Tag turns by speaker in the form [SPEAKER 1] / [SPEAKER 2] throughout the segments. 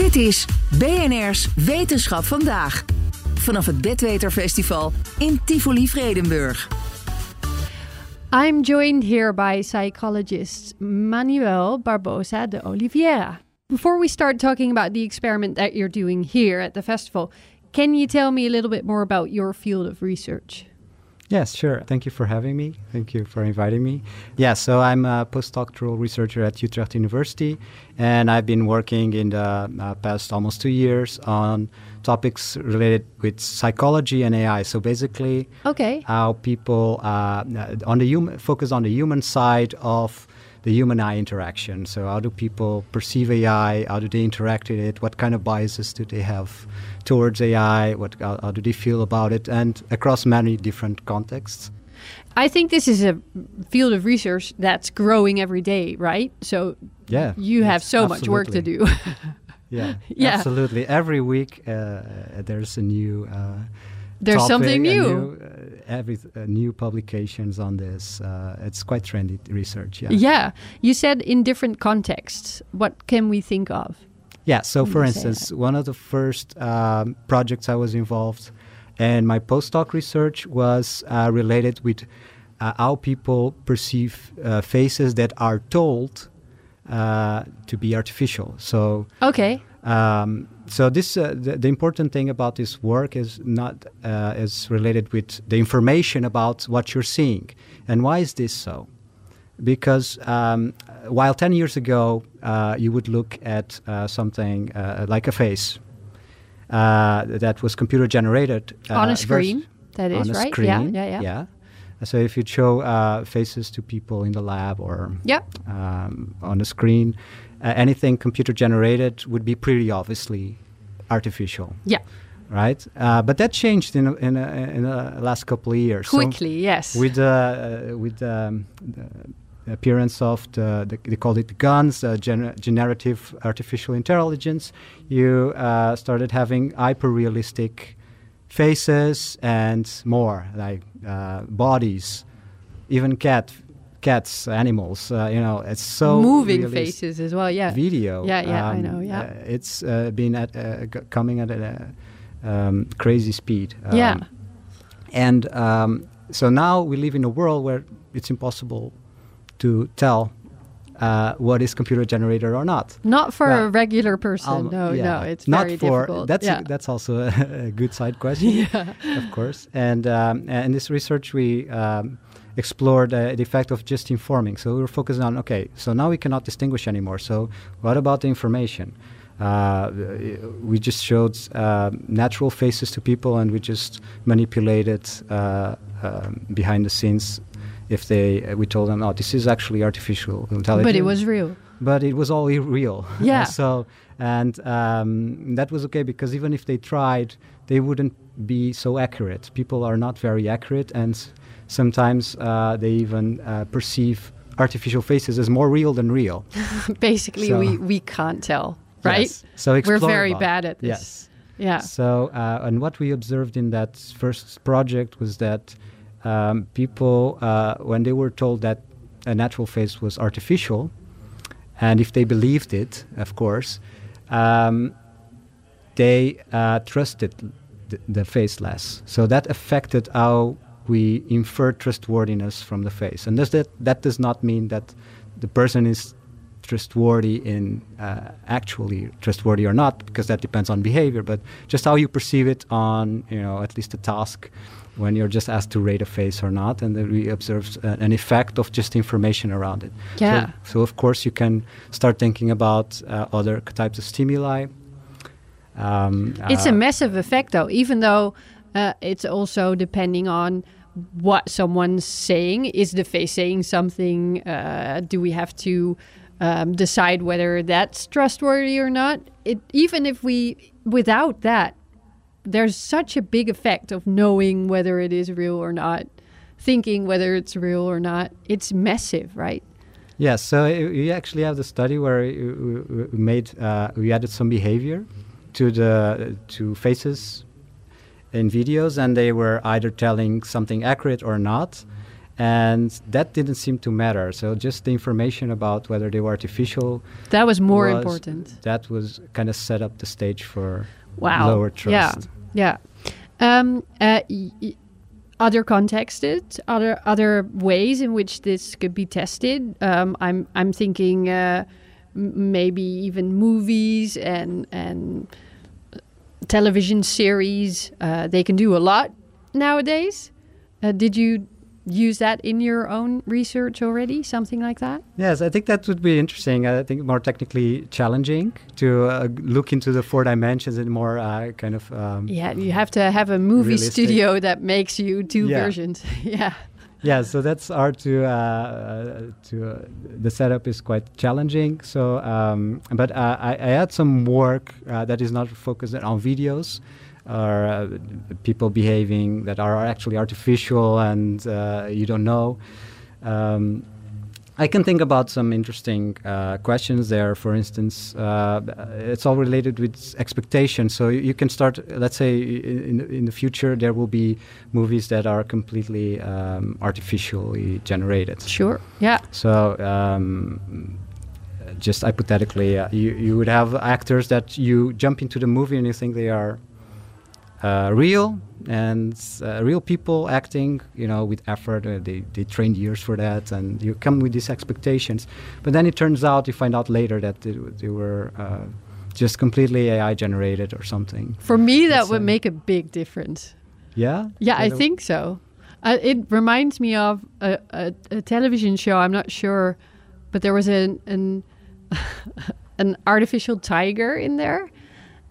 [SPEAKER 1] Dit is BNR's Wetenschap vandaag. Vanaf het Bedweterfestival in Tivoli Vredenburg.
[SPEAKER 2] I'm joined here by psychologist Manuel Barbosa de Oliveira. Before we start talking about the experiment that you're doing here at the festival, can you tell me a little bit more about your field of research?
[SPEAKER 3] Yes, sure. Thank you for having me. Thank you for inviting me. Yeah, so I'm a postdoctoral researcher at Utrecht University, and I've been working in the uh, past almost two years on topics related with psychology and AI. So basically,
[SPEAKER 2] Okay.
[SPEAKER 3] how people uh, on the human focus on the human side of the human eye interaction. So how do people perceive AI? How do they interact with it? What kind of biases do they have towards AI? What how, how do they feel about it? And across many different contexts.
[SPEAKER 2] I think this is a field of research that's growing every day, right? So
[SPEAKER 3] Yeah,
[SPEAKER 2] you have so much work to do.
[SPEAKER 3] Yeah,
[SPEAKER 2] Yeah.
[SPEAKER 3] absolutely. Every week uh, there's a new. Uh,
[SPEAKER 2] There's something
[SPEAKER 3] a
[SPEAKER 2] new.
[SPEAKER 3] Every uh, new publications on this. Uh, it's quite trendy research. Yeah.
[SPEAKER 2] yeah. You said in different contexts. What can we think of?
[SPEAKER 3] Yeah. So, for instance, one of the first um, projects I was involved in my postdoc research was uh, related with uh, how people perceive uh, faces that are told uh, to be artificial. So,
[SPEAKER 2] Okay.
[SPEAKER 3] Um, so this uh, the, the important thing about this work is not uh, is related with the information about what you're seeing, and why is this so? Because um, while ten years ago uh, you would look at uh, something uh, like a face uh, that was computer generated
[SPEAKER 2] On a screen, that is,
[SPEAKER 3] on a
[SPEAKER 2] right?
[SPEAKER 3] Screen,
[SPEAKER 2] Yeah, yeah, yeah.
[SPEAKER 3] So if you show uh, faces to people in the lab or
[SPEAKER 2] Yep.
[SPEAKER 3] um, on a screen, uh, anything computer generated would be pretty obviously artificial,
[SPEAKER 2] Yeah.
[SPEAKER 3] right? Uh, but that changed in in, in the last couple of years. So
[SPEAKER 2] Quickly, yes.
[SPEAKER 3] with uh, uh, with um, the appearance of the, the they called it the GANs, uh, gener- generative artificial intelligence, you uh, started having hyper realistic faces and more like uh, bodies, even cat cats, animals. Uh, you know, it's so
[SPEAKER 2] Moving faces as well. Yeah.
[SPEAKER 3] video.
[SPEAKER 2] Yeah, yeah, I know, yeah.
[SPEAKER 3] uh, it's uh, been at uh, coming at a um, crazy speed.
[SPEAKER 2] Yeah.
[SPEAKER 3] Um, and um, so now we live in a world where it's impossible to tell uh, what is computer generated or not.
[SPEAKER 2] Not for
[SPEAKER 3] Yeah.
[SPEAKER 2] a regular person.
[SPEAKER 3] Um,
[SPEAKER 2] no,
[SPEAKER 3] yeah.
[SPEAKER 2] no, it's
[SPEAKER 3] not
[SPEAKER 2] very
[SPEAKER 3] for
[SPEAKER 2] difficult.
[SPEAKER 3] that's
[SPEAKER 2] yeah.
[SPEAKER 3] that's also a, a good side question,
[SPEAKER 2] yeah.
[SPEAKER 3] of course. And um, in this research, we um, explored uh, the effect of just informing. So we were focused on okay, so now we cannot distinguish anymore. So what about the information? Uh, we just showed uh, natural faces to people, and we just manipulated uh, um, behind the scenes. If they, uh, we told them, oh, this is actually artificial intelligence
[SPEAKER 2] But it was real.
[SPEAKER 3] but it was all real.
[SPEAKER 2] Yeah.
[SPEAKER 3] so and um, that was okay because even if they tried, they wouldn't be so accurate. People are not very accurate, and s- sometimes uh, they even uh, perceive artificial faces as more real than real.
[SPEAKER 2] Basically,
[SPEAKER 3] So-
[SPEAKER 2] we, we can't tell, right?
[SPEAKER 3] Yes. So
[SPEAKER 2] We're very
[SPEAKER 3] about-
[SPEAKER 2] bad at this.
[SPEAKER 3] Yes.
[SPEAKER 2] Yeah.
[SPEAKER 3] So, uh, and what we observed in that first project was that um, people, uh, when they were told that a natural face was artificial, and if they believed it, of course, um, they uh, trusted th- the face less. So that affected how we infer trustworthiness from the face. And does that, that does not mean that the person is trustworthy in uh, actually trustworthy or not, because that depends on behavior, but just how you perceive it on, you know, at least a task when you're just asked to rate a face or not, and then we observed uh, an effect of just information around it. So-
[SPEAKER 2] Yeah.
[SPEAKER 3] So, of course you can start thinking about uh, other types of stimuli. Um,
[SPEAKER 2] It's
[SPEAKER 3] uh,
[SPEAKER 2] a massive effect, though, even though uh, it's also depending on what someone's saying. Is the face saying something? Uh, do we have to um, decide whether that's trustworthy or not? It, even if we, without that, there's such a big effect of knowing whether it is real or not, thinking whether it's real or not. It's massive, right?
[SPEAKER 3] Yes, so we actually have the study where we made uh, we added some behavior to the to faces in videos, and they were either telling something accurate or not. and that didn't seem to matter. So just the information about whether they were artificial.
[SPEAKER 2] That was more
[SPEAKER 3] was-
[SPEAKER 2] important.
[SPEAKER 3] That was kind of set up the stage for
[SPEAKER 2] Wow.
[SPEAKER 3] lower trust.
[SPEAKER 2] Yeah. Yeah. Um, uh, other contexts, other other ways in which this could be tested. Um, I'm I'm thinking uh, maybe even movies and and television series. Uh, they can do a lot nowadays. Uh, did you use that in your own research already? Something like that?
[SPEAKER 3] Yes, I think that would be interesting. I think more technically challenging to uh, look into the four dimensions and more uh, kind of. Um,
[SPEAKER 2] Yeah, you have to have a movie
[SPEAKER 3] Realistic.
[SPEAKER 2] studio that makes you two
[SPEAKER 3] Yeah.
[SPEAKER 2] versions. yeah.
[SPEAKER 3] yeah, so that's hard to. Uh, uh, to uh, the setup is quite challenging. So, um, but uh, I, I had some work uh, that is not focused on videos. Or uh, people behaving that are actually artificial and uh, you don't know. Um, I can think about some interesting uh, questions there. For instance, uh, it's all related with expectations. So you can start, let's say, in, in the future, there will be movies that are completely um, artificially generated.
[SPEAKER 2] Sure. Yeah.
[SPEAKER 3] So, um, just hypothetically, uh, you, you would have actors that you jump into the movie and you think they are uh, real and uh, real people acting, you know, with effort. Uh, they, they trained years for that, and you come with these expectations. But then it turns out, you find out later that they, they were uh, just completely AI generated or something.
[SPEAKER 2] For me, that
[SPEAKER 3] That's,
[SPEAKER 2] would
[SPEAKER 3] uh,
[SPEAKER 2] make a big difference.
[SPEAKER 3] Yeah?
[SPEAKER 2] Yeah, I think so. Uh, it reminds me of a, a, a television show. I'm not sure, but there was an an, an artificial tiger in there,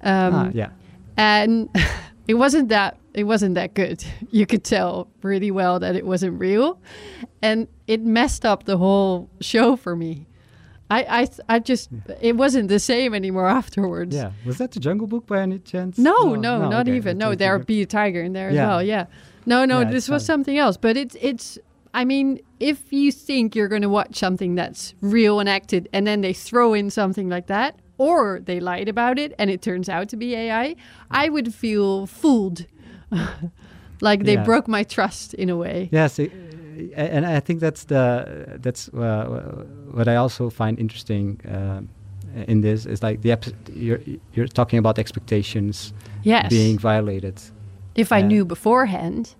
[SPEAKER 2] um,
[SPEAKER 3] Ah, yeah.
[SPEAKER 2] and it wasn't that it wasn't that good. You could tell really well that it wasn't real, and it messed up the whole show for me. I I I just hmm. it wasn't the same anymore afterwards.
[SPEAKER 3] Yeah. Was that the Jungle Book by any chance?
[SPEAKER 2] No, no, not
[SPEAKER 3] okay.
[SPEAKER 2] even. No, there be a tiger in there as well. Yeah. No, no,
[SPEAKER 3] Yeah,
[SPEAKER 2] this was
[SPEAKER 3] fine.
[SPEAKER 2] something else. But it's it's. I mean, if you think you're going to watch something that's real and acted, and then they throw in something like that, or they lied about it and it turns out to be AI, I would feel fooled. like they
[SPEAKER 3] Yeah.
[SPEAKER 2] broke my trust in a way.
[SPEAKER 3] Yes, i- a- and I think that's the that's uh, what I also find interesting uh, in this is like the you're you're talking about expectations
[SPEAKER 2] Yes.
[SPEAKER 3] being violated.
[SPEAKER 2] if I knew beforehand.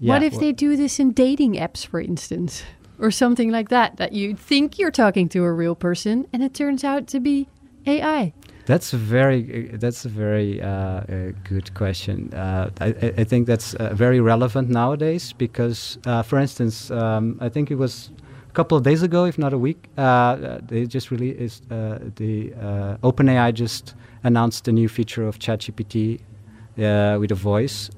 [SPEAKER 3] Yeah,
[SPEAKER 2] what if they do this in dating apps, for instance, or something like that? That you think you're talking to a real person, and it turns out to be AI.
[SPEAKER 3] That's a very that's a very uh, uh, good question. Uh, I, I- think that's uh, very relevant nowadays because, uh, for instance, um, I think it was a couple of days ago, if not a week, they just released the OpenAI just announced a new feature of ChatGPT with a voice.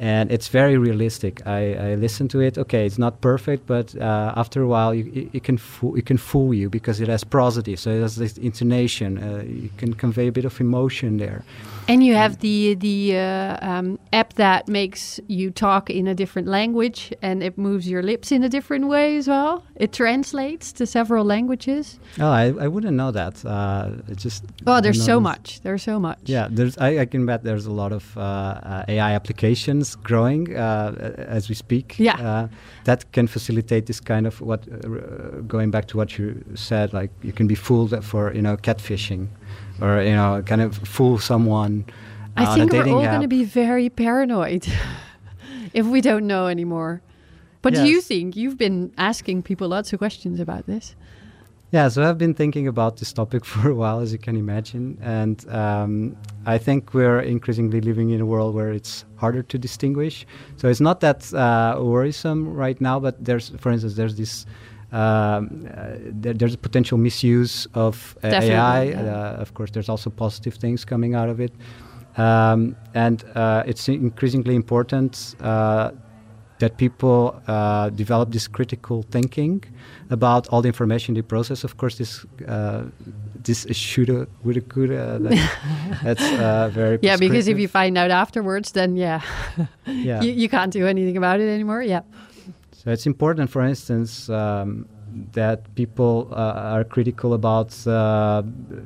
[SPEAKER 3] And it's very realistic. I, I listen to it. Okay, it's not perfect, but uh, after a while, you, it, it can fool, it can fool you because it has prosody, so it has this intonation. Uh, you can convey a bit of emotion there.
[SPEAKER 2] And you have the the uh, um, app that makes you talk in a different language, and it moves your lips in a different way as well. It translates to several languages.
[SPEAKER 3] Oh, I, I wouldn't know that. Uh, it just
[SPEAKER 2] Oh, there's so much. There's so much.
[SPEAKER 3] Yeah, there's. I, I can bet there's a lot of uh, uh, AI applications growing uh, as we speak.
[SPEAKER 2] Yeah.
[SPEAKER 3] uh, that can facilitate this kind of what. Uh, going back to what you said, like you can be fooled for you know catfishing, or you know kind of fool someone. uh,
[SPEAKER 2] I
[SPEAKER 3] on
[SPEAKER 2] think
[SPEAKER 3] a
[SPEAKER 2] we're all going to be very paranoid if we don't know anymore. But do you think you've been asking people lots of questions about this?
[SPEAKER 3] Yeah, so I've been thinking about this topic for a while, as you can imagine, and um, I think we're increasingly living in a world where it's harder to distinguish. So it's not that uh, worrisome right now, but there's, for instance, there's this. Um, uh, there, there's a potential misuse of uh, AI.
[SPEAKER 2] yeah.
[SPEAKER 3] Uh, of course, there's also positive things coming out of it, um, and uh, it's increasingly important uh, that people uh, develop this critical thinking about all the information they process. Of course, this uh, this shoulda, woulda, coulda. That, that's uh, very
[SPEAKER 2] Yeah, because if you find out afterwards, then yeah,
[SPEAKER 3] yeah.
[SPEAKER 2] you, you can't do anything about it anymore. Yeah.
[SPEAKER 3] So it's important, for instance, um, that people uh, are critical about uh,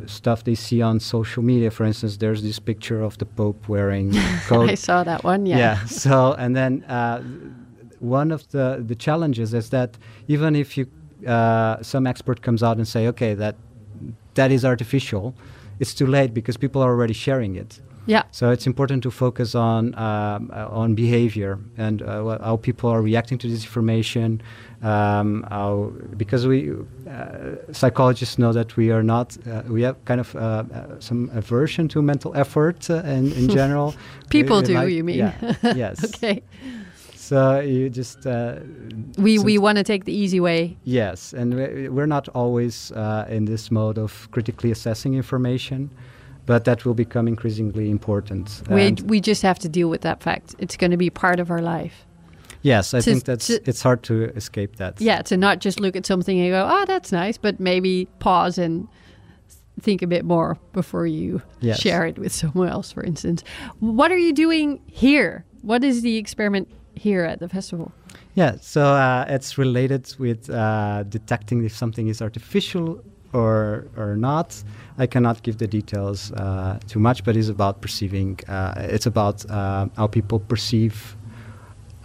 [SPEAKER 3] stuff they see on social media. For instance, there's this picture of the Pope wearing coat.
[SPEAKER 2] I saw that one. Yeah.
[SPEAKER 3] Yeah. So and then uh, one of the, the challenges is that even if you uh, some expert comes out and say, okay, that that is artificial, it's too late because people are already sharing it.
[SPEAKER 2] Yeah.
[SPEAKER 3] So it's important to focus on um, uh, on behavior and uh, how people are reacting to this information. Um, how, because we uh, psychologists know that we are not uh, we have kind of uh, uh, some aversion to mental effort in, in general.
[SPEAKER 2] people
[SPEAKER 3] We- we
[SPEAKER 2] do,
[SPEAKER 3] like-
[SPEAKER 2] you mean?
[SPEAKER 3] Yeah. yes.
[SPEAKER 2] okay.
[SPEAKER 3] So you just
[SPEAKER 2] We we want to take the easy way.
[SPEAKER 3] Yes, and we- we're not always uh, in this mode of critically assessing information, but that will become increasingly important.
[SPEAKER 2] We we just have to deal with that fact. It's going to be part of our life.
[SPEAKER 3] yes, I
[SPEAKER 2] to-
[SPEAKER 3] think that's
[SPEAKER 2] to-
[SPEAKER 3] it's hard to escape that.
[SPEAKER 2] Yeah, to not just look at something and go, "Oh, that's nice," but maybe pause and think a bit more before you
[SPEAKER 3] Yes.
[SPEAKER 2] share it with someone else, for instance. What are you doing here? What is the experiment here at the festival?
[SPEAKER 3] Yeah, so uh, it's related with uh, detecting if something is artificial or or not. I cannot give the details uh, too much, but it's about perceiving. Uh, it's about uh, how people perceive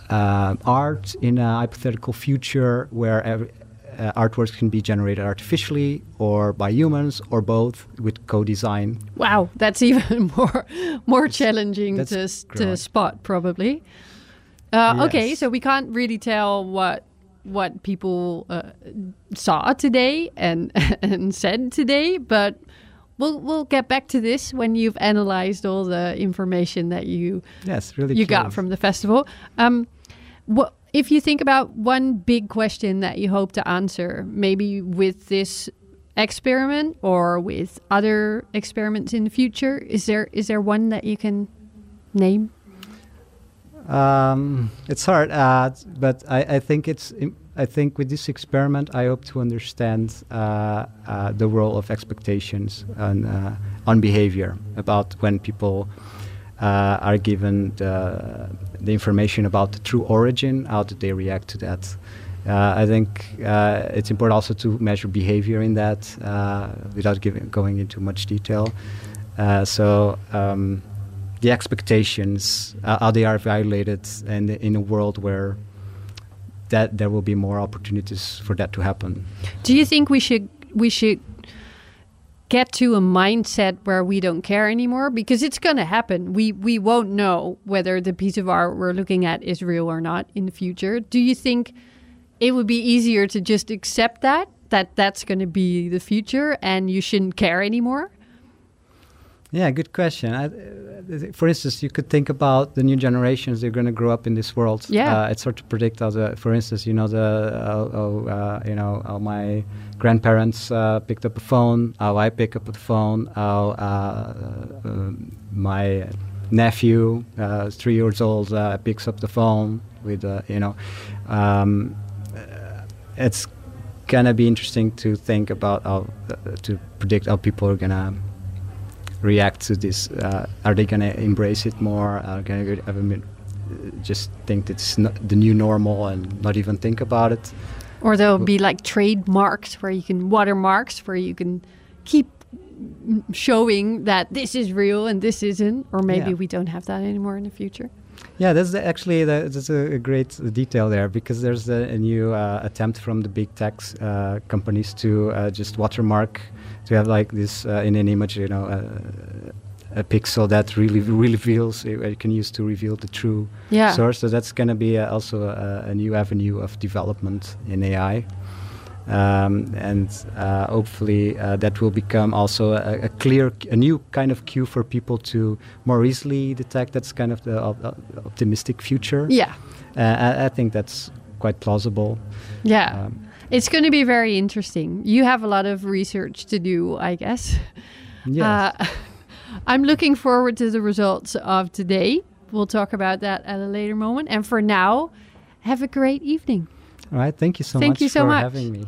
[SPEAKER 3] uh, art in a hypothetical future where every, uh, artworks can be generated artificially or by humans or both with co-design.
[SPEAKER 2] Wow, that's even more more challenging
[SPEAKER 3] that's
[SPEAKER 2] to to spot probably. Uh, Okay, so we can't really tell what what people uh, saw today and and said today, but we'll we'll get back to this when you've analyzed all the information that you
[SPEAKER 3] Yes, really.
[SPEAKER 2] you got from the festival. Um, what if you think about one big question that you hope to answer, maybe with this experiment or with other experiments in the future? Is there is there one that you can name?
[SPEAKER 3] Um, it's hard, uh, but I, I think it's. I think with this experiment, I hope to understand uh, uh, the role of expectations on uh, on behavior about when people uh, are given the, the information about the true origin. How do they react to that? Uh, I think it's important also to measure behavior in that without giving, going into much detail. So um, the expectations, uh, how they are violated, and in a world where that there will be more opportunities for that to happen.
[SPEAKER 2] Do you think we should we should get to a mindset where we don't care anymore because it's going to happen. We we won't know whether the piece of art we're looking at is real or not in the future. Do you think it would be easier to just accept that that that's going to be the future and you shouldn't care anymore?
[SPEAKER 3] Yeah, good question. I, uh, for instance, you could think about the new generations. They're going to grow up in this world.
[SPEAKER 2] Yeah.
[SPEAKER 3] uh, it's hard to predict. How the, for instance, you know the uh, oh, uh, you know how my grandparents uh, picked up a phone, how I pick up a phone, how uh, uh, my nephew, uh, three years old, uh, picks up the phone with uh, you know. Um, it's gonna be interesting to think about how uh, to predict how people are gonna react to this? Uh, are they going to embrace it more? Are they going to just think it's the new normal and not even think about it?
[SPEAKER 2] Or there'll be like trademarks where you can watermarks where you can keep showing that this is real and this isn't. Or maybe
[SPEAKER 3] Yeah.
[SPEAKER 2] we don't have that anymore in the future.
[SPEAKER 3] Yeah, that's the, actually the, that's a, a great detail there because there's a, a new uh, attempt from the big tech uh, companies to uh, just watermark to have like this uh, in an image, you know, uh, a pixel that really really reveals you can use to reveal the true
[SPEAKER 2] Yeah.
[SPEAKER 3] source. So that's going to be uh, also a, a new avenue of development in AI. Um, and uh, hopefully uh, that will become also a, a clear, a new kind of cue for people to more easily detect. That's kind of the op- optimistic future.
[SPEAKER 2] Yeah.
[SPEAKER 3] Uh, I, I think that's quite plausible.
[SPEAKER 2] Yeah.
[SPEAKER 3] Um,
[SPEAKER 2] It's going to be very interesting. You have a lot of research to do, I guess.
[SPEAKER 3] yes.
[SPEAKER 2] Uh, I'm looking forward to the results of today. We'll talk about that at a later moment. And for now, have a great evening.
[SPEAKER 3] All right. Thank you so
[SPEAKER 2] thank
[SPEAKER 3] much
[SPEAKER 2] you so
[SPEAKER 3] for
[SPEAKER 2] much.
[SPEAKER 3] having me.